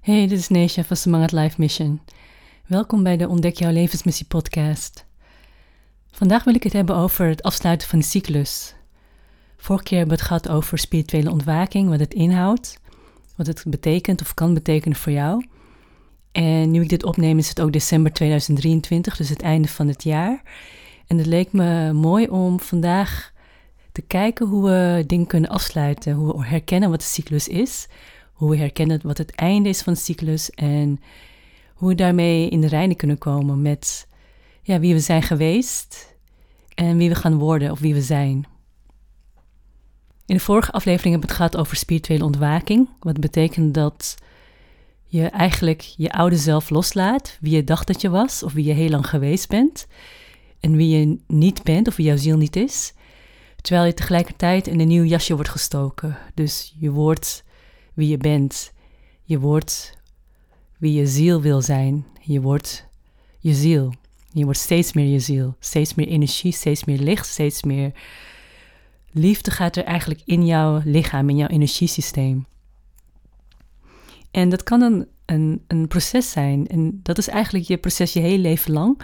Hey, dit is Neesha van Semangat Life Mission. Welkom bij de Ontdek Jouw Levensmissie podcast. Vandaag wil ik het hebben over het afsluiten van de cyclus. Vorige keer hebben we het gehad over spirituele ontwaking, wat het inhoudt, wat het betekent of kan betekenen voor jou. En nu ik dit opneem is het ook december 2023, dus het einde van het jaar. En het leek me mooi om vandaag te kijken hoe we dingen kunnen afsluiten, hoe we herkennen wat de cyclus is, hoe we herkennen wat het einde is van cyclus en hoe we daarmee in de reine kunnen komen met ja, wie we zijn geweest en wie we gaan worden of wie we zijn. In de vorige aflevering hebben we het gehad over spirituele ontwaking, wat betekent dat je eigenlijk je oude zelf loslaat, wie je dacht dat je was of wie je heel lang geweest bent en wie je niet bent of wie jouw ziel niet is, terwijl je tegelijkertijd in een nieuw jasje wordt gestoken. Dus je wordt wie je bent, je wordt wie je ziel wil zijn, je wordt je ziel. Je wordt steeds meer je ziel, steeds meer energie, steeds meer licht, steeds meer liefde gaat er eigenlijk in jouw lichaam, in jouw energiesysteem. En dat kan een, een, een proces zijn. En dat is eigenlijk je proces je hele leven lang.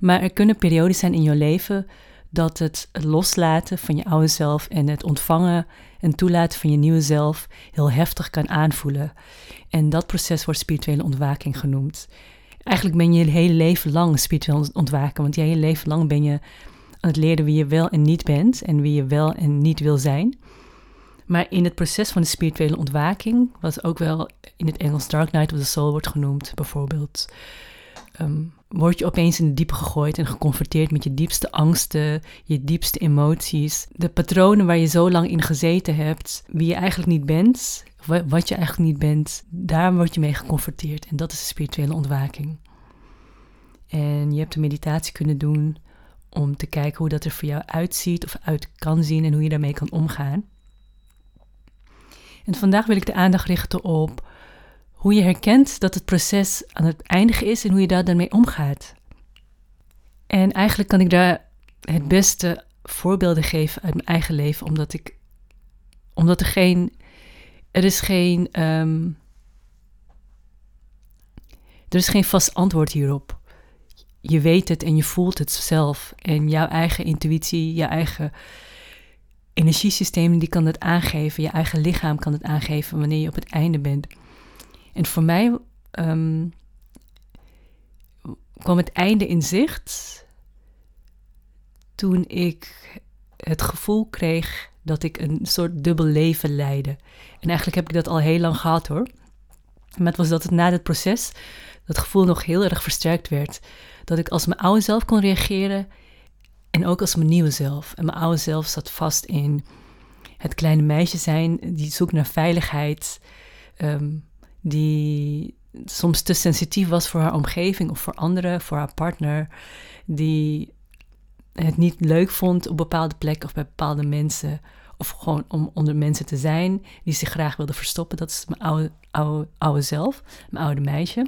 Maar er kunnen periodes zijn in je leven dat het loslaten van je oude zelf en het ontvangen en toelaten van je nieuwe zelf heel heftig kan aanvoelen. En dat proces wordt spirituele ontwaking genoemd. Eigenlijk ben je je hele leven lang spiritueel ontwaken, want je hele leven lang ben je aan het leren wie je wel en niet bent en wie je wel en niet wil zijn. Maar in het proces van de spirituele ontwaking, wat ook wel in het Engels Dark Night of the Soul wordt genoemd, bijvoorbeeld, ehm, word je opeens in de diepe gegooid en geconfronteerd met je diepste angsten, je diepste emoties, de patronen waar je zo lang in gezeten hebt, wie je eigenlijk niet bent, wat je eigenlijk niet bent, daar word je mee geconfronteerd. En dat is de spirituele ontwaking. En je hebt een meditatie kunnen doen om te kijken hoe dat er voor jou uitziet of uit kan zien en hoe je daarmee kan omgaan. En vandaag wil ik de aandacht richten op hoe je herkent dat het proces aan het eindigen is en hoe je daar dan mee omgaat. En eigenlijk kan ik daar het beste voorbeelden geven uit mijn eigen leven, omdat ik, omdat er geen, er is geen, ehm, er is geen vast antwoord hierop. Je weet het en je voelt het zelf en jouw eigen intuïtie, je eigen energiesysteem die kan het aangeven, je eigen lichaam kan het aangeven wanneer je op het einde bent. En voor mij um, kwam het einde in zicht toen ik het gevoel kreeg dat ik een soort dubbel leven leidde. En eigenlijk heb ik dat al heel lang gehad hoor. Maar het was dat het na dit proces dat gevoel nog heel erg versterkt werd. Dat ik als mijn oude zelf kon reageren en ook als mijn nieuwe zelf. En mijn oude zelf zat vast in het kleine meisje zijn die zoekt naar veiligheid. Um, die soms te sensitief was voor haar omgeving of voor anderen, voor haar partner, die het niet leuk vond op bepaalde plekken of bij bepaalde mensen, of gewoon om onder mensen te zijn, die zich graag wilde verstoppen. Dat is mijn oude, oude, oude zelf, mijn oude meisje,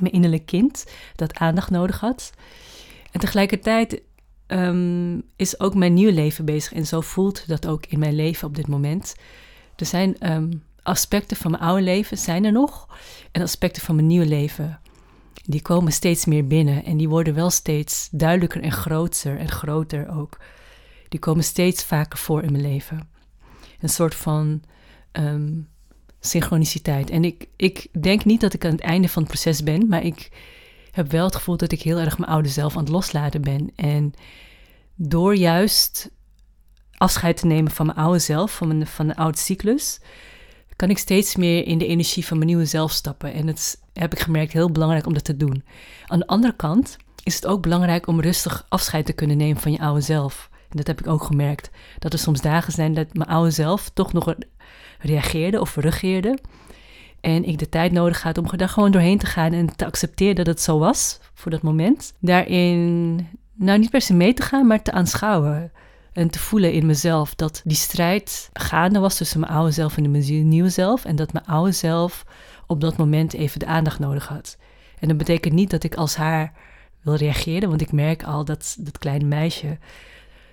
mijn innerlijk kind dat aandacht nodig had. En tegelijkertijd um, is ook mijn nieuwe leven bezig en zo voelt dat ook in mijn leven op dit moment. Er zijn um, aspecten van mijn oude leven zijn er nog. En aspecten van mijn nieuwe leven, die komen steeds meer binnen. En die worden wel steeds duidelijker en groter en groter ook. Die komen steeds vaker voor in mijn leven. Een soort van um, synchroniciteit. En ik, ik denk niet dat ik aan het einde van het proces ben, maar ik heb wel het gevoel dat ik heel erg mijn oude zelf aan het loslaten ben. En door juist afscheid te nemen van mijn oude zelf, van, mijn, van de oude cyclus, kan ik steeds meer in de energie van mijn nieuwe zelf stappen. En het heb ik gemerkt heel belangrijk om dat te doen. Aan de andere kant is het ook belangrijk om rustig afscheid te kunnen nemen van je oude zelf. En dat heb ik ook gemerkt. Dat er soms dagen zijn dat mijn oude zelf toch nog reageerde of regeerde. En ik de tijd nodig had om daar gewoon doorheen te gaan en te accepteren dat het zo was voor dat moment. Daarin, nou niet per se mee te gaan, maar te aanschouwen en te voelen in mezelf dat die strijd gaande was tussen mijn oude zelf en mijn nieuwe zelf. En dat mijn oude zelf op dat moment even de aandacht nodig had. En dat betekent niet dat ik als haar wil reageren, want ik merk al dat dat kleine meisje,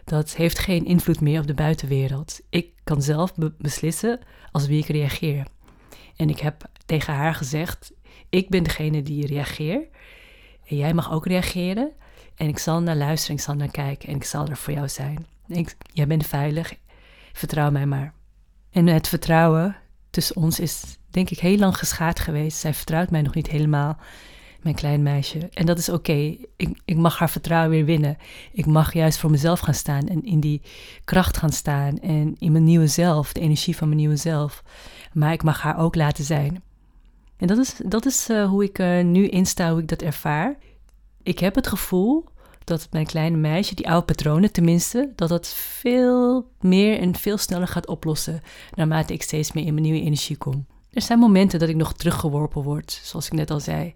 dat heeft geen invloed meer op de buitenwereld. Ik kan zelf beslissen als wie ik reageer. En ik heb tegen haar gezegd: Ik ben degene die reageert. En jij mag ook reageren. En ik zal naar luisteren, ik zal naar kijken en ik zal er voor jou zijn. Ik, jij bent veilig, vertrouw mij maar. En het vertrouwen tussen ons is denk ik heel lang geschaad geweest. Zij vertrouwt mij nog niet helemaal, mijn klein meisje. En dat is oké. Ik, ik mag haar vertrouwen weer winnen. Ik mag juist voor mezelf gaan staan en in die kracht gaan staan en in mijn nieuwe zelf, de energie van mijn nieuwe zelf. Maar ik mag haar ook laten zijn. En dat is, dat is uh, hoe ik uh, nu insta, hoe ik dat ervaar. Ik heb het gevoel dat mijn kleine meisje, die oude patronen tenminste, dat dat veel meer en veel sneller gaat oplossen naarmate ik steeds meer in mijn nieuwe energie kom. Er zijn momenten dat ik nog teruggeworpen word, zoals ik net al zei.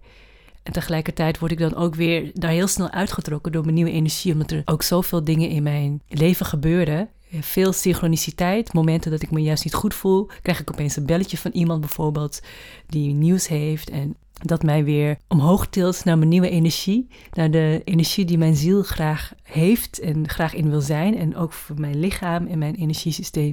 En tegelijkertijd word ik dan ook weer daar heel snel uitgetrokken door mijn nieuwe energie, omdat er ook zoveel dingen in mijn leven gebeuren. Veel synchroniciteit, momenten dat ik me juist niet goed voel, krijg ik opeens een belletje van iemand bijvoorbeeld die nieuws heeft en dat mij weer omhoog tilt naar mijn nieuwe energie, naar de energie die mijn ziel graag heeft en graag in wil zijn en ook voor mijn lichaam en mijn energiesysteem.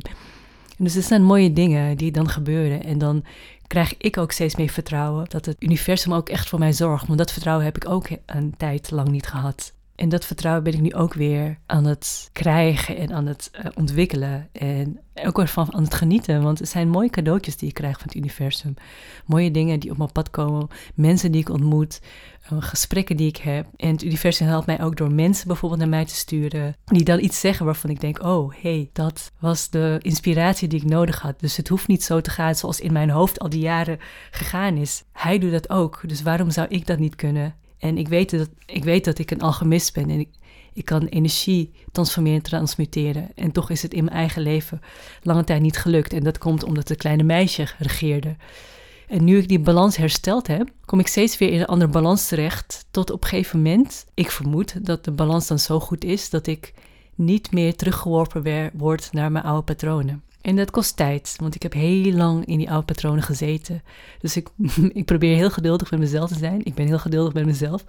En dus er zijn mooie dingen die dan gebeuren en dan krijg ik ook steeds meer vertrouwen dat het universum ook echt voor mij zorgt. Want dat vertrouwen heb ik ook een tijd lang niet gehad. En dat vertrouwen ben ik nu ook weer aan het krijgen en aan het uh, ontwikkelen. En ook ervan aan het genieten. Want het zijn mooie cadeautjes die ik krijg van het universum. Mooie dingen die op mijn pad komen. Mensen die ik ontmoet. Uh, gesprekken die ik heb. En het universum helpt mij ook door mensen bijvoorbeeld naar mij te sturen. Die dan iets zeggen waarvan ik denk: oh, hey, dat was de inspiratie die ik nodig had. Dus het hoeft niet zo te gaan zoals in mijn hoofd al die jaren gegaan is. Hij doet dat ook. Dus waarom zou ik dat niet kunnen? En ik weet dat ik, weet dat ik een alchemist ben en ik, ik kan energie transformeren en transmuteren. En toch is het in mijn eigen leven lange tijd niet gelukt. En dat komt omdat het kleine meisje regeerde. En nu ik die balans hersteld heb, kom ik steeds weer in een andere balans terecht. Tot op een gegeven moment, ik vermoed dat de balans dan zo goed is dat ik niet meer teruggeworpen word naar mijn oude patronen. En dat kost tijd, want ik heb heel lang in die oude patronen gezeten. Dus ik, ik probeer heel geduldig met mezelf te zijn. Ik ben heel geduldig met mezelf.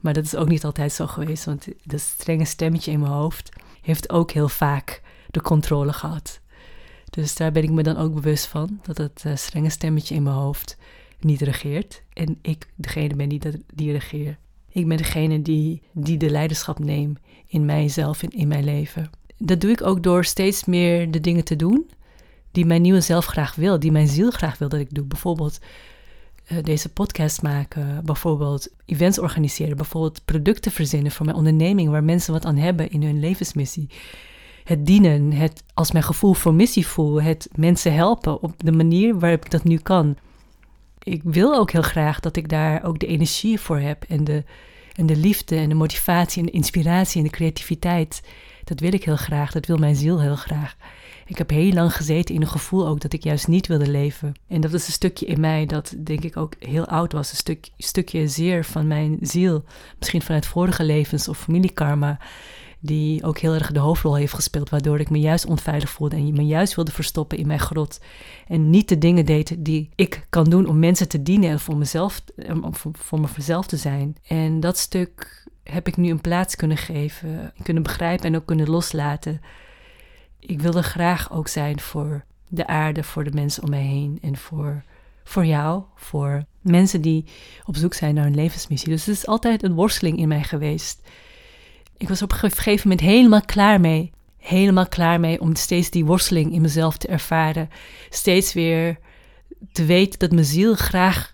Maar dat is ook niet altijd zo geweest, want dat strenge stemmetje in mijn hoofd heeft ook heel vaak de controle gehad. Dus daar ben ik me dan ook bewust van, dat het uh, strenge stemmetje in mijn hoofd niet regeert. En ik degene ben die, die regeert. Ik ben degene die, die de leiderschap neemt in mijzelf en in mijn leven dat doe ik ook door steeds meer de dingen te doen die mijn nieuwe zelf graag wil, die mijn ziel graag wil dat ik doe. Bijvoorbeeld uh, deze podcast maken, bijvoorbeeld events organiseren, bijvoorbeeld producten verzinnen voor mijn onderneming waar mensen wat aan hebben in hun levensmissie. Het dienen, het als mijn gevoel voor missie voel, het mensen helpen op de manier waarop ik dat nu kan. Ik wil ook heel graag dat ik daar ook de energie voor heb en de, en de liefde en de motivatie en de inspiratie en de creativiteit dat wil ik heel graag, dat wil mijn ziel heel graag. Ik heb heel lang gezeten in een gevoel ook dat ik juist niet wilde leven. En dat is een stukje in mij dat denk ik ook heel oud was. Een stuk, stukje zeer van mijn ziel. Misschien vanuit vorige levens of familiekarma. Die ook heel erg de hoofdrol heeft gespeeld. Waardoor ik me juist onveilig voelde. En me juist wilde verstoppen in mijn grot. En niet de dingen deed die ik kan doen om mensen te dienen. En voor mezelf, om voor mezelf te zijn. En dat stuk heb ik nu een plaats kunnen geven, kunnen begrijpen en ook kunnen loslaten. Ik wilde graag ook zijn voor de aarde, voor de mensen om mij heen en voor, voor jou, voor mensen die op zoek zijn naar een levensmissie. Dus het is altijd een worsteling in mij geweest. Ik was op een gegeven moment helemaal klaar mee. Helemaal klaar mee om steeds die worsteling in mezelf te ervaren. Steeds weer te weten dat mijn ziel graag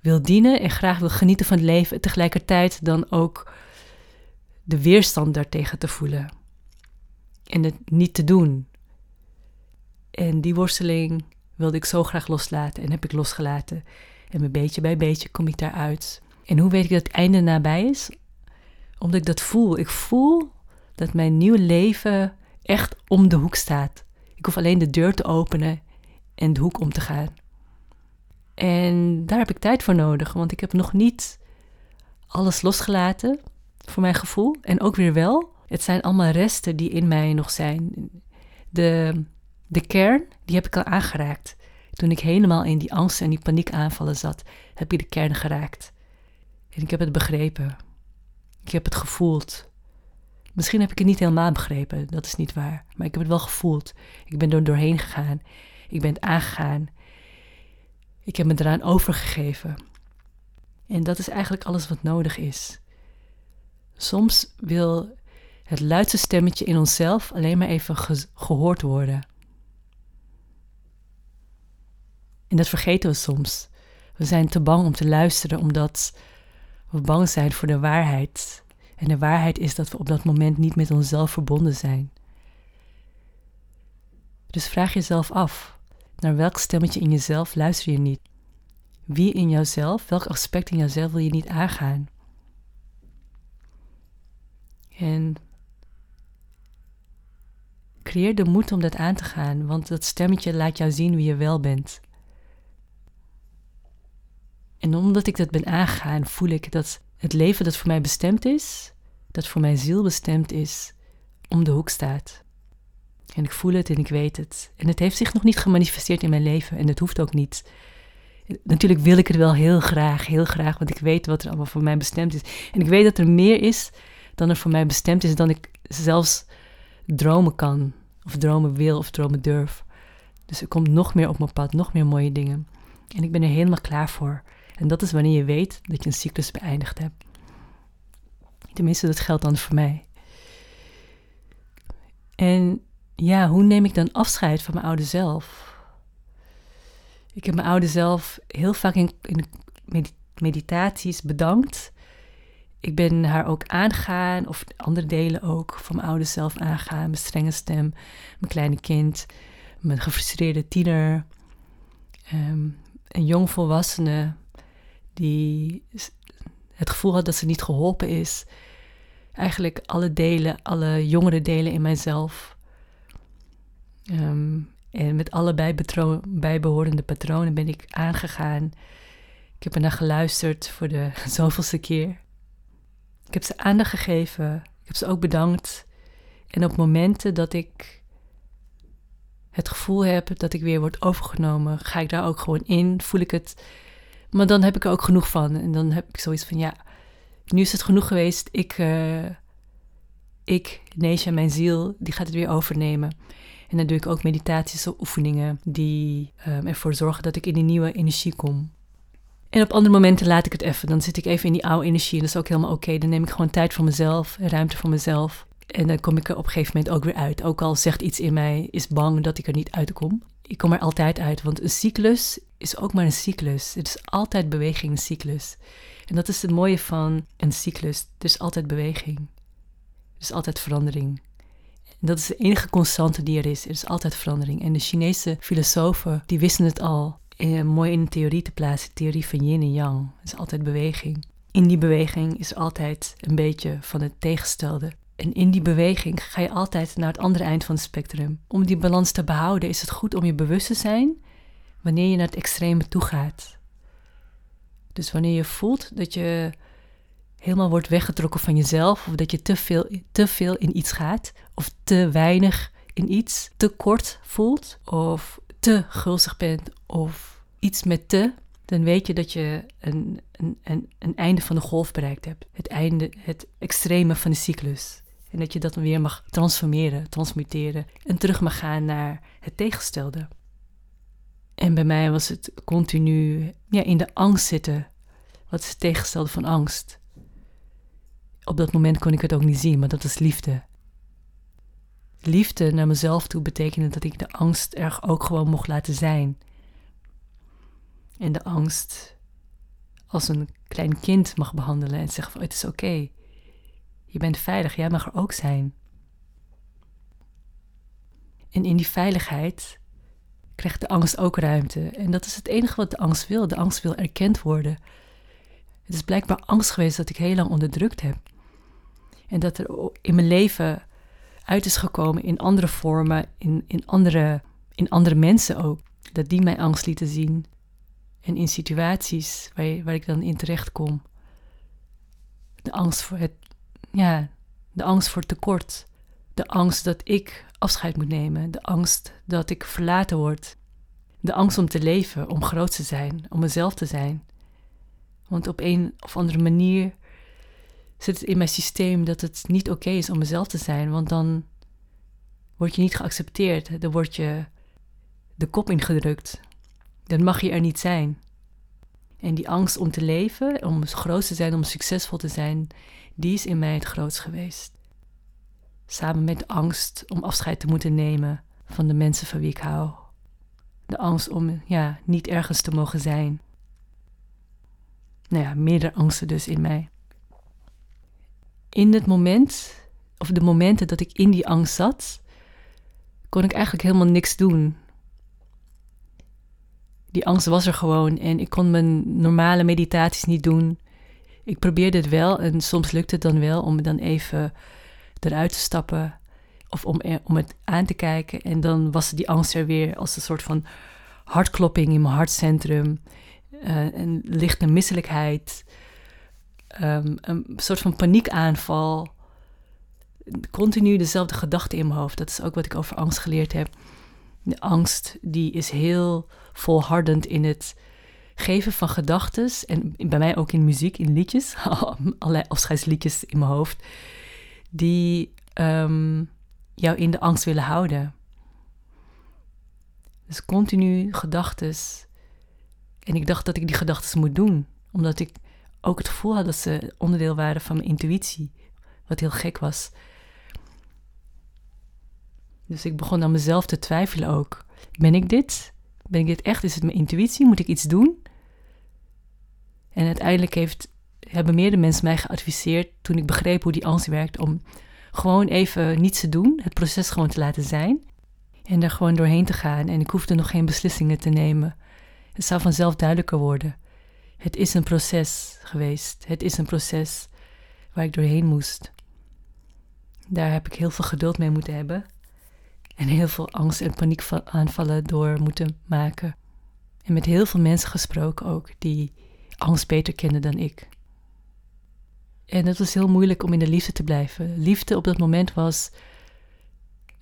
wil dienen en graag wil genieten van het leven, tegelijkertijd dan ook de weerstand daartegen te voelen en het niet te doen. En die worsteling wilde ik zo graag loslaten en heb ik losgelaten. En beetje bij beetje kom ik daaruit. En hoe weet ik dat het einde nabij is? Omdat ik dat voel. Ik voel dat mijn nieuwe leven echt om de hoek staat. Ik hoef alleen de deur te openen en de hoek om te gaan. En daar heb ik tijd voor nodig, want ik heb nog niet alles losgelaten, voor mijn gevoel. En ook weer wel. Het zijn allemaal resten die in mij nog zijn. De, de kern, die heb ik al aangeraakt. Toen ik helemaal in die angst en die paniekaanvallen zat, heb ik de kern geraakt. En ik heb het begrepen. Ik heb het gevoeld. Misschien heb ik het niet helemaal begrepen, dat is niet waar. Maar ik heb het wel gevoeld. Ik ben er doorheen gegaan. Ik ben het aangegaan. Ik heb me eraan overgegeven. En dat is eigenlijk alles wat nodig is. Soms wil het luidste stemmetje in onszelf alleen maar even gehoord worden. En dat vergeten we soms. We zijn te bang om te luisteren omdat we bang zijn voor de waarheid. En de waarheid is dat we op dat moment niet met onszelf verbonden zijn. Dus vraag jezelf af: naar welk stemmetje in jezelf luister je niet? Wie in jouzelf, welk aspect in jouzelf wil je niet aangaan? En creëer de moed om dat aan te gaan, want dat stemmetje laat jou zien wie je wel bent. En omdat ik dat ben aangegaan, voel ik dat het leven dat voor mij bestemd is, dat voor mijn ziel bestemd is, om de hoek staat. En ik voel het en ik weet het. En het heeft zich nog niet gemanifesteerd in mijn leven en dat hoeft ook niet. Natuurlijk wil ik het wel heel graag, heel graag, want ik weet wat er allemaal voor mij bestemd is. En ik weet dat er meer is dan er voor mij bestemd is, dan ik zelfs dromen kan, of dromen wil, of dromen durf. Dus er komt nog meer op mijn pad, nog meer mooie dingen. En ik ben er helemaal klaar voor. En dat is wanneer je weet dat je een cyclus beëindigd hebt. Tenminste, dat geldt dan voor mij. En ja, hoe neem ik dan afscheid van mijn oude zelf? Ik heb mijn oude zelf heel vaak in, meditaties bedankt. Ik ben haar ook aangegaan, of andere delen ook van mijn oude zelf aangaan. Mijn strenge stem, mijn kleine kind, mijn gefrustreerde tiener, um, een jong volwassene die het gevoel had dat ze niet geholpen is. Eigenlijk alle delen, alle jongere delen in mijzelf. Ehm, en met allebei bijbehorende patronen ben ik aangegaan. Ik heb er naar geluisterd voor de zoveelste keer. Ik heb ze aandacht gegeven. Ik heb ze ook bedankt. En op momenten dat ik het gevoel heb dat ik weer word overgenomen, ga ik daar ook gewoon in. Voel ik het maar dan heb ik er ook genoeg van. En dan heb ik zoiets van, ja, nu is het genoeg geweest. Ik, uh, ik Neesja, mijn ziel, die gaat het weer overnemen. En dan doe ik ook meditaties of oefeningen die um, ervoor zorgen dat ik in die nieuwe energie kom. En op andere momenten laat ik het even. Dan zit ik even in die oude energie en dat is ook helemaal oké. Dan neem ik gewoon tijd voor mezelf, ruimte voor mezelf. En dan kom ik er op een gegeven moment ook weer uit. Ook al zegt iets in mij, is bang dat ik er niet uitkom. Ik kom er altijd uit, want een cyclus is ook maar een cyclus. Het is altijd beweging, een cyclus. En dat is het mooie van een cyclus. Er is altijd beweging. Er is altijd verandering. En dat is de enige constante die er is. Er is altijd verandering. En de Chinese filosofen, die wisten het al eh, mooi in een theorie te plaatsen. Theorie van yin en yang. Er is altijd beweging. In die beweging is altijd een beetje van het tegenstelde. En in die beweging ga je altijd naar het andere eind van het spectrum. Om die balans te behouden is het goed om je bewust te zijn wanneer je naar het extreme toe gaat. Dus wanneer je voelt dat je helemaal wordt weggetrokken van jezelf, of dat je te veel, te veel in iets gaat, of te weinig in iets, te kort voelt, of te gulzig bent, of iets met te, dan weet je dat je een, een, een, een einde van de golf bereikt hebt. Het einde, het extreme van de cyclus. En dat je dat dan weer mag transformeren, transmuteren en terug mag gaan naar het tegenstelde. En bij mij was het continu ja, in de angst zitten. Wat is het tegenstelde van angst? Op dat moment kon ik het ook niet zien, maar dat is liefde. Liefde naar mezelf toe betekende dat ik de angst er ook gewoon mocht laten zijn. En de angst als een klein kind mag behandelen en zeggen van het is oké. Je bent veilig, jij mag er ook zijn. En in die veiligheid krijgt de angst ook ruimte. En dat is het enige wat de angst wil. De angst wil erkend worden. Het is blijkbaar angst geweest dat ik heel lang onderdrukt heb. En dat er in mijn leven uit is gekomen in andere vormen, in, in, andere, in andere mensen ook. Dat die mijn angst lieten zien. En in situaties waar, waar ik dan in terecht kom. De angst voor het, ja, de angst voor tekort. De angst dat ik afscheid moet nemen. De angst dat ik verlaten word. De angst om te leven, om groot te zijn, om mezelf te zijn. Want op een of andere manier zit het in mijn systeem dat het niet oké is om mezelf te zijn. Want dan word je niet geaccepteerd. Dan word je de kop ingedrukt. dan mag je er niet zijn. En die angst om te leven, om groot te zijn, om succesvol te zijn, die is in mij het grootst geweest. Samen met de angst om afscheid te moeten nemen van de mensen van wie ik hou. De angst om ja, niet ergens te mogen zijn. Nou ja, meerdere angsten dus in mij. In het moment, of de momenten dat ik in die angst zat, kon ik eigenlijk helemaal niks doen. Die angst was er gewoon en ik kon mijn normale meditaties niet doen. Ik probeerde het wel en soms lukte het dan wel om dan even eruit te stappen of om, om het aan te kijken. En dan was die angst er weer als een soort van hartklopping in mijn hartcentrum. Uh, een lichte misselijkheid. Um, een soort van paniekaanval. Continu dezelfde gedachten in mijn hoofd. Dat is ook wat ik over angst geleerd heb. De angst die is heel volhardend in het geven van gedachten. En bij mij ook in muziek, in liedjes. Allerlei afscheidsliedjes in mijn hoofd. Die um, jou in de angst willen houden. Dus continu gedachten. En ik dacht dat ik die gedachten moet doen, omdat ik ook het gevoel had dat ze onderdeel waren van mijn intuïtie, wat heel gek was. Dus ik begon aan mezelf te twijfelen ook. Ben ik dit? Ben ik dit echt? Is het mijn intuïtie? Moet ik iets doen? En uiteindelijk heeft, hebben meerdere mensen mij geadviseerd toen ik begreep hoe die angst werkt om gewoon even niets te doen, het proces gewoon te laten zijn en er gewoon doorheen te gaan. En ik hoefde nog geen beslissingen te nemen. Het zou vanzelf duidelijker worden. Het is een proces geweest. Het is een proces waar ik doorheen moest. Daar heb ik heel veel geduld mee moeten hebben. En heel veel angst en paniekaanvallen door moeten maken. En met heel veel mensen gesproken ook die angst beter kennen dan ik. En het was heel moeilijk om in de liefde te blijven. Liefde op dat moment was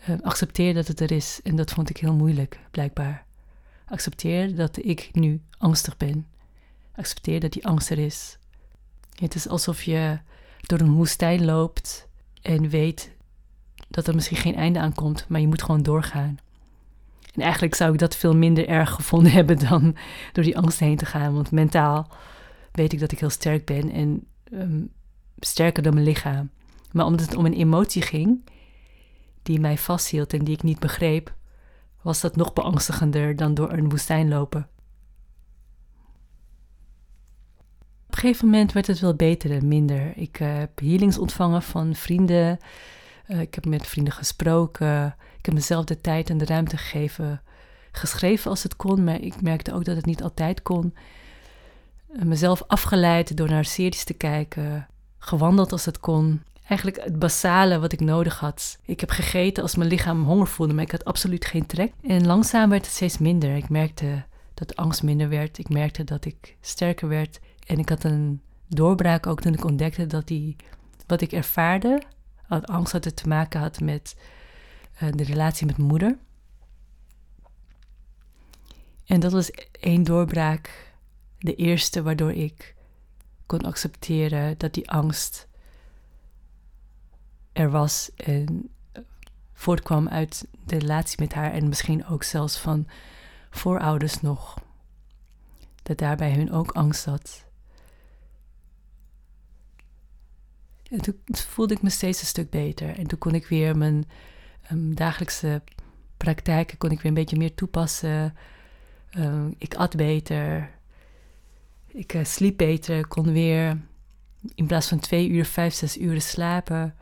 uh, accepteer dat het er is. En dat vond ik heel moeilijk, blijkbaar. Accepteer dat ik nu angstig ben. Accepteer dat die angst er is. Het is alsof je door een woestijn loopt en weet dat er misschien geen einde aan komt, maar je moet gewoon doorgaan. En eigenlijk zou ik dat veel minder erg gevonden hebben dan door die angst heen te gaan. Want mentaal weet ik dat ik heel sterk ben en ehm, sterker dan mijn lichaam. Maar omdat het om een emotie ging die mij vasthield en die ik niet begreep, was dat nog beangstigender dan door een woestijn lopen. Op een gegeven moment werd het wel beter en minder. Ik uh, heb healings ontvangen van vrienden. Uh, ik heb met vrienden gesproken. Ik heb mezelf de tijd en de ruimte gegeven. Geschreven als het kon, maar ik merkte ook dat het niet altijd kon. Uh, mezelf afgeleid door naar series te kijken gewandeld als het kon. Eigenlijk het basale wat ik nodig had. Ik heb gegeten als mijn lichaam honger voelde, maar ik had absoluut geen trek. En langzaam werd het steeds minder. Ik merkte dat angst minder werd. Ik merkte dat ik sterker werd. En ik had een doorbraak ook toen ik ontdekte dat die, wat ik ervaarde, angst had te maken had met uh, de relatie met moeder. En dat was één doorbraak, de eerste waardoor ik kon accepteren dat die angst er was en voortkwam uit de relatie met haar en misschien ook zelfs van voorouders nog. Dat daarbij hun ook angst zat. En toen voelde ik me steeds een stuk beter. En toen kon ik weer mijn um, dagelijkse praktijken kon ik weer een beetje meer toepassen. Um, ik at beter. Ik uh, sliep beter, kon weer in plaats van twee uur, vijf, zes uur slapen.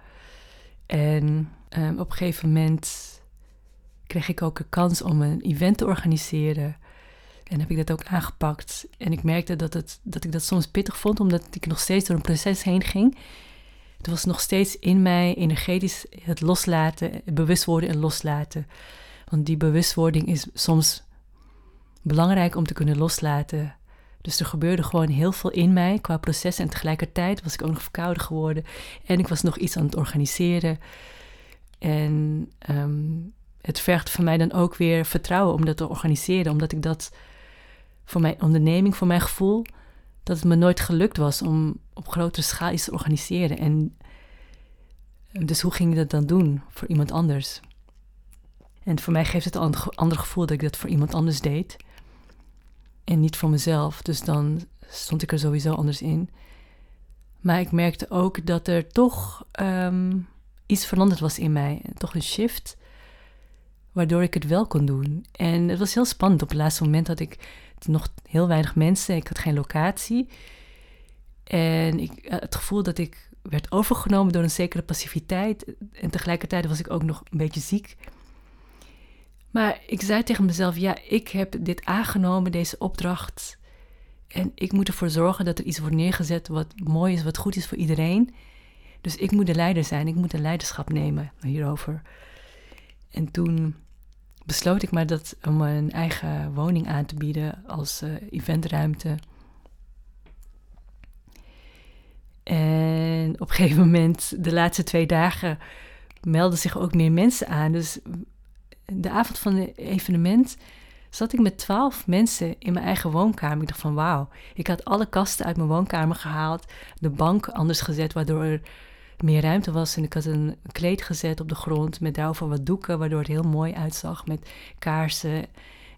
En um, op een gegeven moment kreeg ik ook een kans om een event te organiseren. En heb ik dat ook aangepakt. En ik merkte dat, het, dat ik dat soms pittig vond, omdat ik nog steeds door een proces heen ging. Het was nog steeds in mij energetisch het loslaten, het bewust worden en loslaten. Want die bewustwording is soms belangrijk om te kunnen loslaten. Dus er gebeurde gewoon heel veel in mij qua proces. En tegelijkertijd was ik ook nog verkouden geworden. En ik was nog iets aan het organiseren. En ehm, het vergt van mij dan ook weer vertrouwen om dat te organiseren. Omdat ik dat voor mijn onderneming, voor mijn gevoel, dat het me nooit gelukt was om op grotere schaal iets te organiseren. En dus hoe ging ik dat dan doen voor iemand anders? En voor mij geeft het een ander gevoel dat ik dat voor iemand anders deed. en niet voor mezelf. Dus dan stond ik er sowieso anders in. Maar ik merkte ook dat er toch ehm, iets veranderd was in mij. Toch een shift, waardoor ik het wel kon doen. En het was heel spannend. Op het laatste moment had ik nog heel weinig mensen. Ik had geen locatie. En ik, eh, het gevoel dat ik werd overgenomen door een zekere passiviteit. En tegelijkertijd was ik ook nog een beetje ziek. Maar ik zei tegen mezelf: ja, ik heb dit aangenomen, deze opdracht. En ik moet ervoor zorgen dat er iets wordt neergezet wat mooi is, wat goed is voor iedereen. Dus ik moet de leider zijn, ik moet een leiderschap nemen hierover. En toen besloot ik maar dat, om een eigen woning aan te bieden als uh, eventruimte. En op een gegeven moment, de laatste twee dagen, melden zich ook meer mensen aan. Dus de avond van het evenement zat ik met twaalf mensen in mijn eigen woonkamer. Ik dacht van wauw, ik had alle kasten uit mijn woonkamer gehaald, de bank anders gezet, waardoor er meer ruimte was. En ik had een kleed gezet op de grond met daarover wat doeken, waardoor het heel mooi uitzag met kaarsen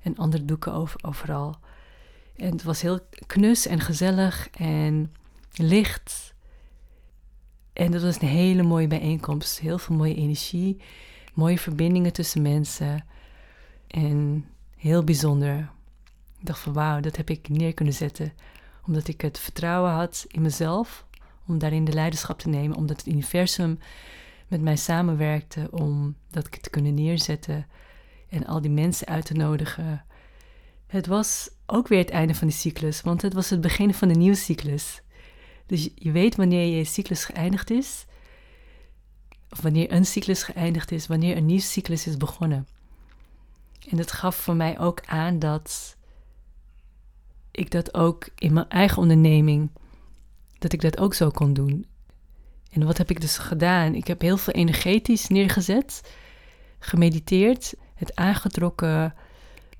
en andere doeken over, overal. En het was heel knus en gezellig en licht. En dat was een hele mooie bijeenkomst. Heel veel mooie energie, mooie verbindingen tussen mensen. En heel bijzonder. Ik dacht van wauw, dat heb ik neer kunnen zetten. Omdat ik het vertrouwen had in mezelf om daarin de leiderschap te nemen. Omdat het universum met mij samenwerkte om dat te kunnen neerzetten. En al die mensen uit te nodigen. Het was ook weer het einde van die cyclus, want het was het begin van een nieuwe cyclus. Dus je weet wanneer je cyclus geëindigd is, of wanneer een cyclus geëindigd is, wanneer een nieuwe cyclus is begonnen. En dat gaf voor mij ook aan dat ik dat ook in mijn eigen onderneming, dat ik dat ook zo kon doen. En wat heb ik dus gedaan? Ik heb heel veel energetisch neergezet, gemediteerd, het aangetrokken,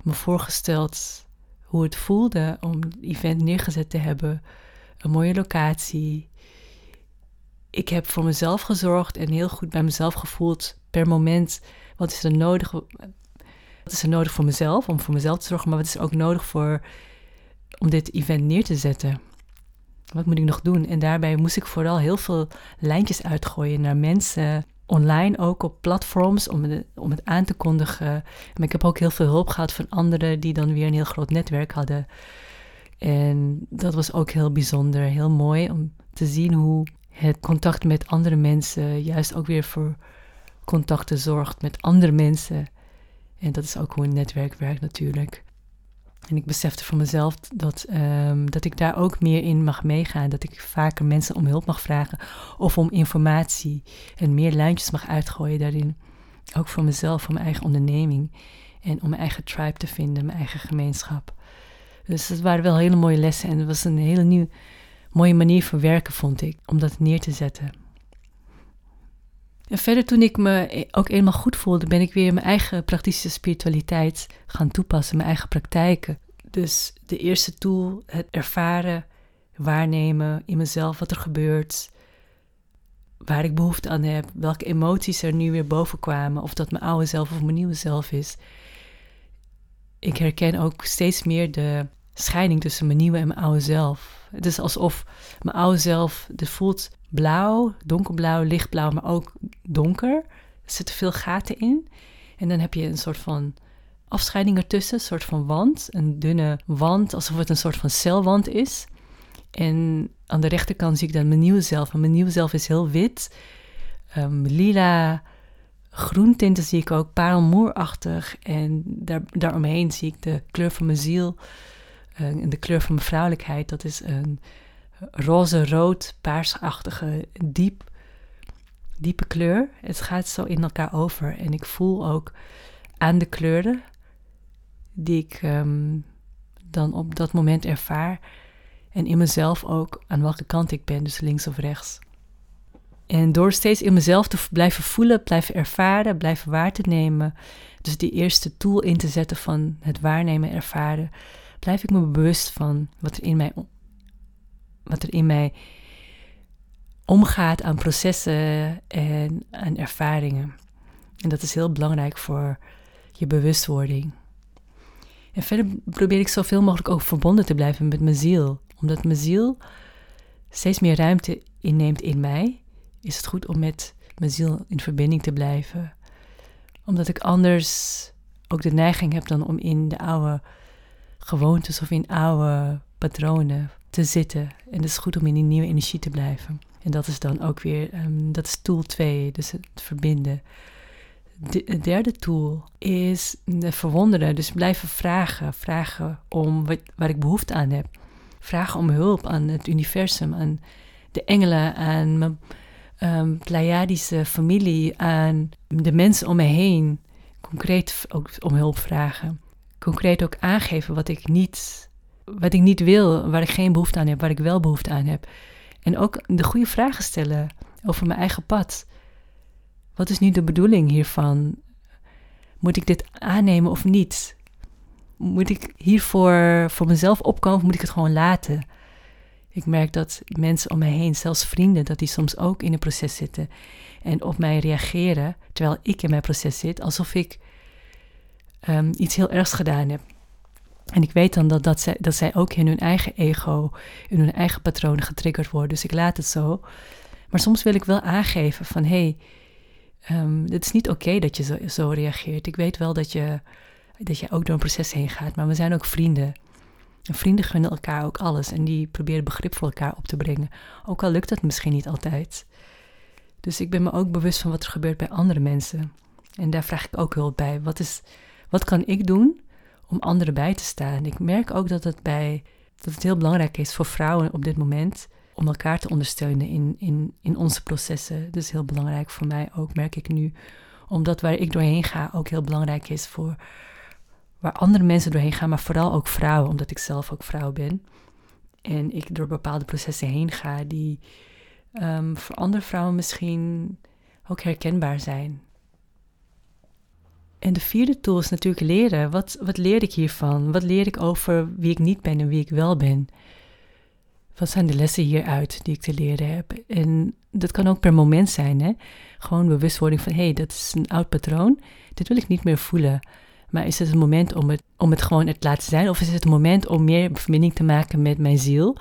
me voorgesteld hoe het voelde om het event neergezet te hebben, een mooie locatie. Ik heb voor mezelf gezorgd en heel goed bij mezelf gevoeld per moment wat is er nodig, wat is er nodig voor mezelf, om voor mezelf te zorgen, maar wat is er ook nodig voor, om dit event neer te zetten? Wat moet ik nog doen? En daarbij moest ik vooral heel veel lijntjes uitgooien naar mensen, online ook op platforms, om het, om het aan te kondigen. Maar ik heb ook heel veel hulp gehad van anderen die dan weer een heel groot netwerk hadden. En dat was ook heel bijzonder, heel mooi om te zien hoe het contact met andere mensen juist ook weer voor contacten zorgt met andere mensen. En dat is ook hoe een netwerk werkt natuurlijk. En ik besefte voor mezelf dat, um, dat ik daar ook meer in mag meegaan. Dat ik vaker mensen om hulp mag vragen of om informatie. En meer lijntjes mag uitgooien daarin. Ook voor mezelf, voor mijn eigen onderneming. En om mijn eigen tribe te vinden, mijn eigen gemeenschap. Dus het waren wel hele mooie lessen. En het was een hele nieuwe, mooie manier van werken, vond ik. Om dat neer te zetten. En verder, toen ik me ook eenmaal goed voelde, ben ik weer mijn eigen praktische spiritualiteit gaan toepassen, mijn eigen praktijken. Dus de eerste tool, het ervaren, waarnemen in mezelf wat er gebeurt, waar ik behoefte aan heb, welke emoties er nu weer boven kwamen, of dat mijn oude zelf of mijn nieuwe zelf is. Ik herken ook steeds meer de scheiding tussen mijn nieuwe en mijn oude zelf. Het is alsof mijn oude zelf, het voelt blauw, donkerblauw, lichtblauw, maar ook donker. Er zitten veel gaten in. En dan heb je een soort van afscheiding ertussen, een soort van wand. Een dunne wand, alsof het een soort van celwand is. En aan de rechterkant zie ik dan mijn nieuwe zelf. En mijn nieuwe zelf is heel wit, um, lila, groentinten zie ik ook, parelmoerachtig. En daar, daaromheen zie ik de kleur van mijn ziel uh, en de kleur van mijn vrouwelijkheid. Dat is een roze-rood, paarsachtige, diep, diepe kleur. Het gaat zo in elkaar over. En ik voel ook aan de kleuren die ik ehm, dan op dat moment ervaar. En in mezelf ook aan welke kant ik ben, dus links of rechts. En door steeds in mezelf te blijven voelen, blijven ervaren, blijven waar te nemen. Dus die eerste tool in te zetten van het waarnemen, ervaren. Blijf ik me bewust van wat er in mij wat er in mij omgaat aan processen en aan ervaringen. En dat is heel belangrijk voor je bewustwording. En verder probeer ik zoveel mogelijk ook verbonden te blijven met mijn ziel. Omdat mijn ziel steeds meer ruimte inneemt in mij, is het goed om met mijn ziel in verbinding te blijven. Omdat ik anders ook de neiging heb dan om in de oude gewoontes of in oude patronen te zitten. En het is goed om in die nieuwe energie te blijven. En dat is dan ook weer, um, dat is tool 2, dus het verbinden. De, derde tool is de verwonderen, dus blijven vragen. Vragen om wat, waar ik behoefte aan heb. Vragen om hulp aan het universum, aan de engelen, aan mijn um, Pleiadische familie, aan de mensen om me heen. Concreet ook om hulp vragen. Concreet ook aangeven wat ik niet, wat ik niet wil, waar ik geen behoefte aan heb, waar ik wel behoefte aan heb. En ook de goede vragen stellen over mijn eigen pad. Wat is nu de bedoeling hiervan? Moet ik dit aannemen of niet? Moet ik hiervoor voor mezelf opkomen of moet ik het gewoon laten? Ik merk dat mensen om mij heen, zelfs vrienden, dat die soms ook in een proces zitten en op mij reageren terwijl ik in mijn proces zit, alsof ik um, iets heel ergs gedaan heb. En ik weet dan dat, dat, zij, dat zij ook in hun eigen ego, in hun eigen patronen getriggerd worden. Dus ik laat het zo. Maar soms wil ik wel aangeven van hé, hey, um, het is niet oké dat je zo, reageert. Ik weet wel dat je, dat je ook door een proces heen gaat, maar we zijn ook vrienden. En vrienden gunnen elkaar ook alles en die proberen begrip voor elkaar op te brengen. Ook al lukt dat misschien niet altijd. Dus ik ben me ook bewust van wat er gebeurt bij andere mensen. En daar vraag ik ook hulp bij. Wat, is, wat kan ik doen om anderen bij te staan. Ik merk ook dat het, bij, dat het heel belangrijk is voor vrouwen op dit moment om elkaar te ondersteunen in, in, in onze processen. Dat is heel belangrijk voor mij ook, merk ik nu. Omdat waar ik doorheen ga ook heel belangrijk is voor waar andere mensen doorheen gaan, maar vooral ook vrouwen, omdat ik zelf ook vrouw ben. En ik door bepaalde processen heen ga die um, voor andere vrouwen misschien ook herkenbaar zijn. En de vierde tool is natuurlijk leren. Wat, wat leer ik hiervan? Wat leer ik over wie ik niet ben en wie ik wel ben? Wat zijn de lessen hieruit die ik te leren heb? En dat kan ook per moment zijn. Hè? Gewoon bewustwording van, hé, hey, dat is een oud patroon. Dit wil ik niet meer voelen. Maar is het een moment om het, om het gewoon het te laten zijn? Of is het een moment om meer verbinding te maken met mijn ziel?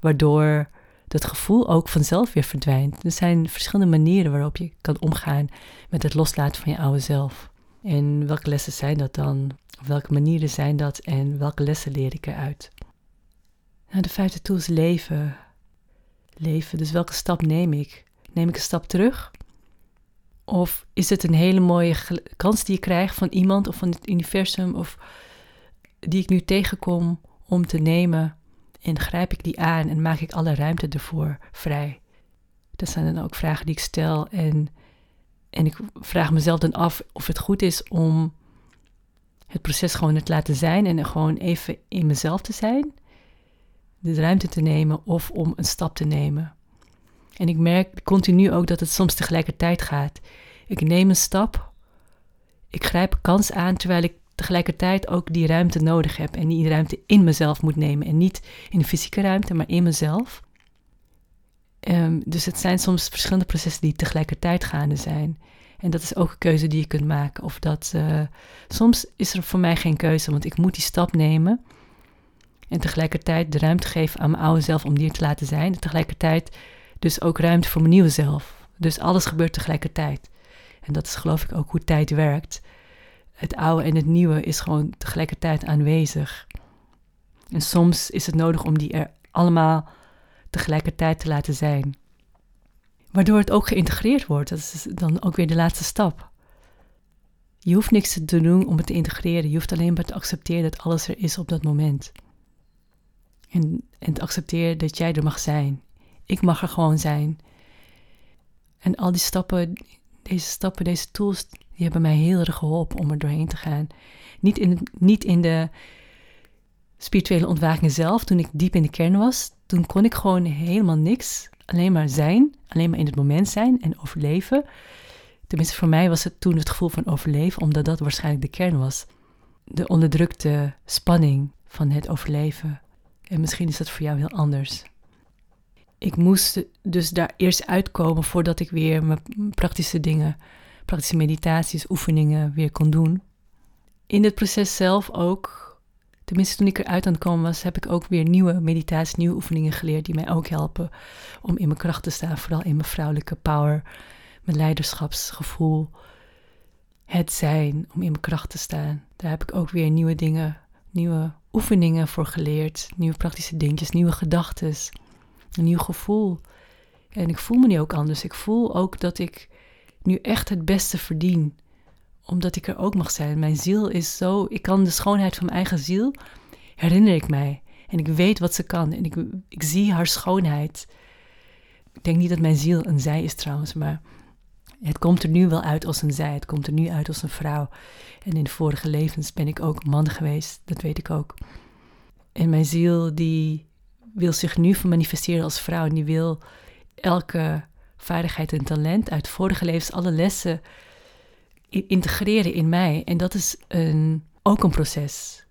Waardoor dat gevoel ook vanzelf weer verdwijnt. Er zijn verschillende manieren waarop je kan omgaan met het loslaten van je oude zelf. En welke lessen zijn dat dan? Op welke manieren zijn dat en welke lessen leer ik eruit? Nou, de vijfde tool is leven. Leven, dus welke stap neem ik? Neem ik een stap terug? Of is het een hele mooie kans die ik krijg van iemand of van het universum of die ik nu tegenkom om te nemen en grijp ik die aan en maak ik alle ruimte ervoor vrij? Dat zijn dan ook vragen die ik stel en en ik vraag mezelf dan af of het goed is om het proces gewoon te laten zijn en gewoon even in mezelf te zijn, de ruimte te nemen of om een stap te nemen. En ik merk continu ook dat het soms tegelijkertijd gaat. Ik neem een stap, ik grijp kans aan terwijl ik tegelijkertijd ook die ruimte nodig heb en die ruimte in mezelf moet nemen en niet in de fysieke ruimte, maar in mezelf. Um, dus het zijn soms verschillende processen die tegelijkertijd gaande zijn. En dat is ook een keuze die je kunt maken. Of dat uh, soms is er voor mij geen keuze, want ik moet die stap nemen. En tegelijkertijd de ruimte geven aan mijn oude zelf om die te laten zijn. En tegelijkertijd dus ook ruimte voor mijn nieuwe zelf. Dus alles gebeurt tegelijkertijd. En dat is geloof ik ook hoe tijd werkt. Het oude en het nieuwe is gewoon tegelijkertijd aanwezig. En soms is het nodig om die er allemaal tegelijkertijd te laten zijn. Waardoor het ook geïntegreerd wordt. Dat is dan ook weer de laatste stap. Je hoeft niks te doen om het te integreren. Je hoeft alleen maar te accepteren dat alles er is op dat moment. En, en te accepteren dat jij er mag zijn. Ik mag er gewoon zijn. En al die stappen, deze stappen, deze tools, die hebben mij heel erg geholpen om er doorheen te gaan. Niet in, niet in de spirituele ontwaking zelf, toen ik diep in de kern was, toen kon ik gewoon helemaal niks, alleen maar zijn, alleen maar in het moment zijn en overleven. Tenminste, voor mij was het toen het gevoel van overleven, omdat dat waarschijnlijk de kern was. De onderdrukte spanning van het overleven. En misschien is dat voor jou heel anders. Ik moest dus daar eerst uitkomen voordat ik weer mijn praktische dingen, praktische meditaties, oefeningen weer kon doen. In het proces zelf ook Tenminste, toen ik eruit aan het komen was, heb ik ook weer nieuwe meditaties, nieuwe oefeningen geleerd die mij ook helpen om in mijn kracht te staan. Vooral in mijn vrouwelijke power, mijn leiderschapsgevoel, het zijn, om in mijn kracht te staan. Daar heb ik ook weer nieuwe dingen, nieuwe oefeningen voor geleerd. Nieuwe praktische dingetjes, nieuwe gedachten, een nieuw gevoel. En ik voel me nu ook anders. Ik voel ook dat ik nu echt het beste verdien omdat ik er ook mag zijn. Mijn ziel is zo, ik kan de schoonheid van mijn eigen ziel, herinner ik mij. En ik weet wat ze kan en ik, ik zie haar schoonheid. Ik denk niet dat mijn ziel een zij is trouwens, maar het komt er nu wel uit als een zij. Het komt er nu uit als een vrouw. En in vorige levens ben ik ook man geweest, dat weet ik ook. En mijn ziel die wil zich nu manifesteren als vrouw en die wil elke vaardigheid en talent uit vorige levens, alle lessen integreren in mij. En dat is een, ook een proces.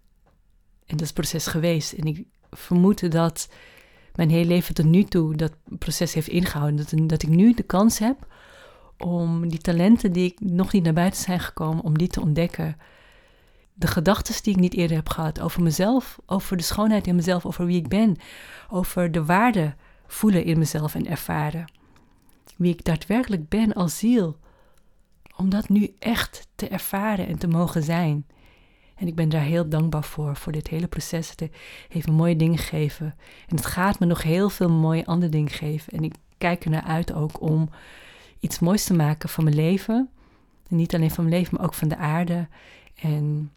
En dat is een proces geweest. En ik vermoed dat mijn hele leven tot nu toe dat proces heeft ingehouden. Dat, dat ik nu de kans heb om die talenten die ik nog niet naar buiten zijn gekomen, om die te ontdekken. De gedachten die ik niet eerder heb gehad over mezelf, over de schoonheid in mezelf, over wie ik ben, over de waarde voelen in mezelf en ervaren. Wie ik daadwerkelijk ben als ziel om dat nu echt te ervaren en te mogen zijn. En ik ben daar heel dankbaar voor, voor dit hele proces. Het heeft me mooie dingen gegeven. En het gaat me nog heel veel mooie andere dingen geven. En ik kijk er naar uit ook om iets moois te maken van mijn leven. En niet alleen van mijn leven, maar ook van de aarde. En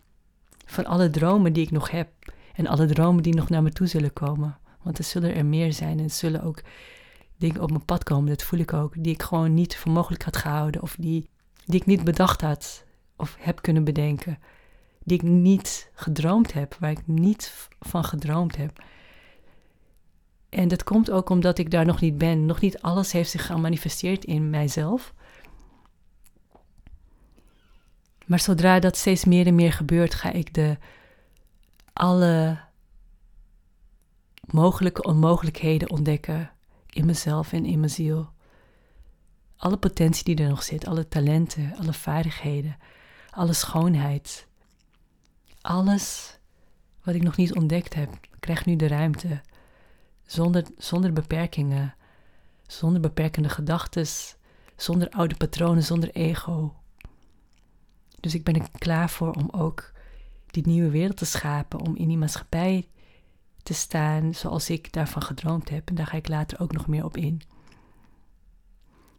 van alle dromen die ik nog heb. En alle dromen die nog naar me toe zullen komen. Want er zullen er meer zijn. En er zullen ook dingen op mijn pad komen, dat voel ik ook. Die ik gewoon niet voor mogelijk had gehouden. Of die die ik niet bedacht had of heb kunnen bedenken, die ik niet gedroomd heb, waar ik niet van gedroomd heb. En dat komt ook omdat ik daar nog niet ben. Nog niet alles heeft zich gemanifesteerd in mijzelf. Maar zodra dat steeds meer en meer gebeurt, ga ik de alle mogelijke onmogelijkheden ontdekken in mezelf en in mijn ziel alle potentie die er nog zit, alle talenten, alle vaardigheden, alle schoonheid. Alles wat ik nog niet ontdekt heb, krijgt nu de ruimte. Zonder, zonder beperkingen, zonder beperkende gedachten, zonder oude patronen, zonder ego. Dus ik ben er klaar voor om ook die nieuwe wereld te schapen, om in die maatschappij te staan zoals ik daarvan gedroomd heb. En daar ga ik later ook nog meer op in.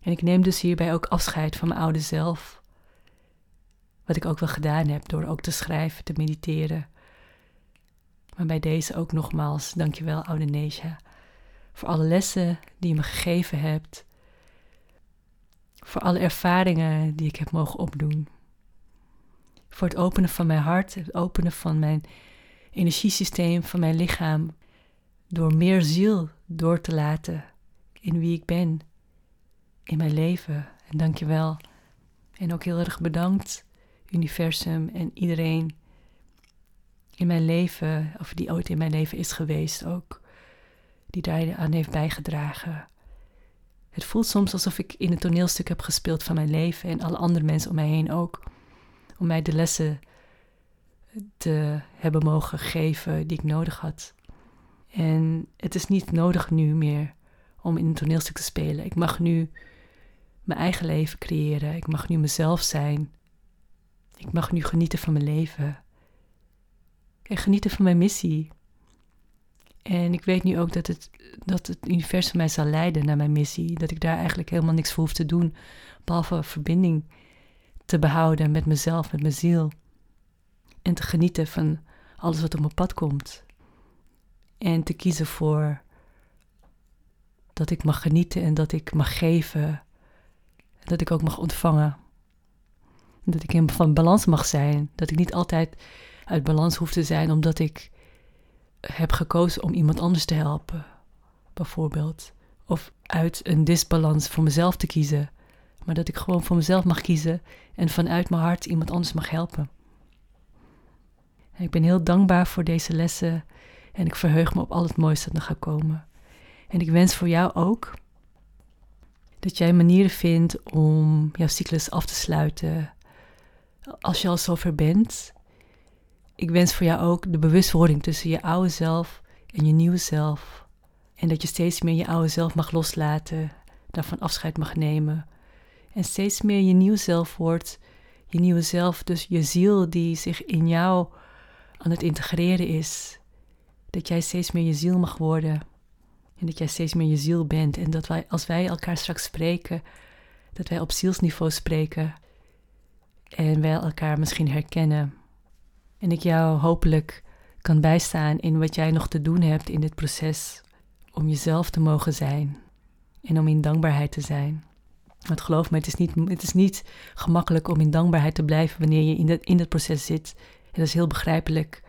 En ik neem dus hierbij ook afscheid van mijn oude zelf. Wat ik ook wel gedaan heb door ook te schrijven, te mediteren. Maar bij deze ook nogmaals, dankjewel oude Nesha. Voor alle lessen die je me gegeven hebt. Voor alle ervaringen die ik heb mogen opdoen. Voor het openen van mijn hart, het openen van mijn energiesysteem, van mijn lichaam. Door meer ziel door te laten in wie ik ben in mijn leven. En dank je wel. En ook heel erg bedankt, universum en iedereen in mijn leven, of die ooit in mijn leven is geweest ook, die daar aan heeft bijgedragen. Het voelt soms alsof ik in een toneelstuk heb gespeeld van mijn leven en alle andere mensen om mij heen ook. Om mij de lessen te hebben mogen geven die ik nodig had. En het is niet nodig nu meer om in een toneelstuk te spelen. Ik mag nu mijn eigen leven creëren. Ik mag nu mezelf zijn. Ik mag nu genieten van mijn leven. En genieten van mijn missie. En ik weet nu ook dat het, dat het universum mij zal leiden naar mijn missie. Dat ik daar eigenlijk helemaal niks voor hoef te doen. Behalve verbinding te behouden met mezelf, met mijn ziel. En te genieten van alles wat op mijn pad komt. En te kiezen voor dat ik mag genieten en dat ik mag geven dat ik ook mag ontvangen. Dat ik in van balans mag zijn. Dat ik niet altijd uit balans hoef te zijn omdat ik heb gekozen om iemand anders te helpen, bijvoorbeeld. Of uit een disbalans voor mezelf te kiezen. Maar dat ik gewoon voor mezelf mag kiezen en vanuit mijn hart iemand anders mag helpen. ik ben heel dankbaar voor deze lessen en ik verheug me op al het mooiste dat nog gaat komen. En ik wens voor jou ook dat jij manieren vindt om jouw cyclus af te sluiten als je al zover bent. ik wens voor jou ook de bewustwording tussen je oude zelf en je nieuwe zelf. En dat je steeds meer je oude zelf mag loslaten, daarvan afscheid mag nemen. En steeds meer je nieuw zelf wordt, je nieuwe zelf, dus je ziel die zich in jou aan het integreren is. Dat jij steeds meer je ziel mag worden. En dat jij steeds meer je ziel bent. En dat wij, als wij elkaar straks spreken, dat wij op zielsniveau spreken. En wij elkaar misschien herkennen. En ik jou hopelijk kan bijstaan in wat jij nog te doen hebt in dit proces. Om jezelf te mogen zijn. En om in dankbaarheid te zijn. Want geloof me, het is niet, het is niet gemakkelijk om in dankbaarheid te blijven wanneer je in, dat, in dat proces zit. En dat is heel begrijpelijk.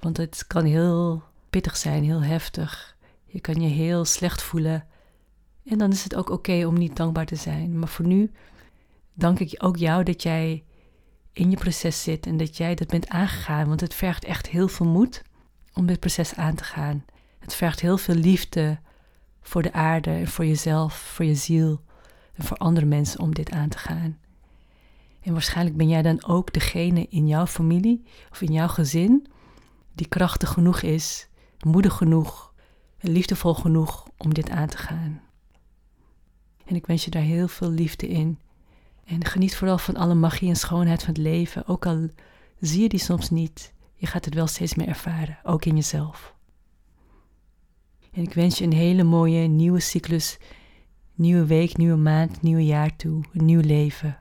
Want het kan heel pittig zijn, heel heftig. Je kan je heel slecht voelen. En dan is het ook oké om niet dankbaar te zijn. Maar voor nu dank ik ook jou dat jij in je proces zit en dat jij dat bent aangegaan. Want het vergt echt heel veel moed om dit proces aan te gaan. Het vergt heel veel liefde voor de aarde en voor jezelf, voor je ziel en voor andere mensen om dit aan te gaan. En waarschijnlijk ben jij dan ook degene in jouw familie of in jouw gezin die krachtig genoeg is, moedig genoeg en liefdevol genoeg om dit aan te gaan. En ik wens je daar heel veel liefde in. En geniet vooral van alle magie en schoonheid van het leven, ook al zie je die soms niet. Je gaat het wel steeds meer ervaren, ook in jezelf. En ik wens je een hele mooie nieuwe cyclus, nieuwe week, nieuwe maand, nieuwe jaar toe, een nieuw leven.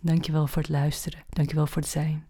Dankjewel voor het luisteren. Dankjewel voor het zijn.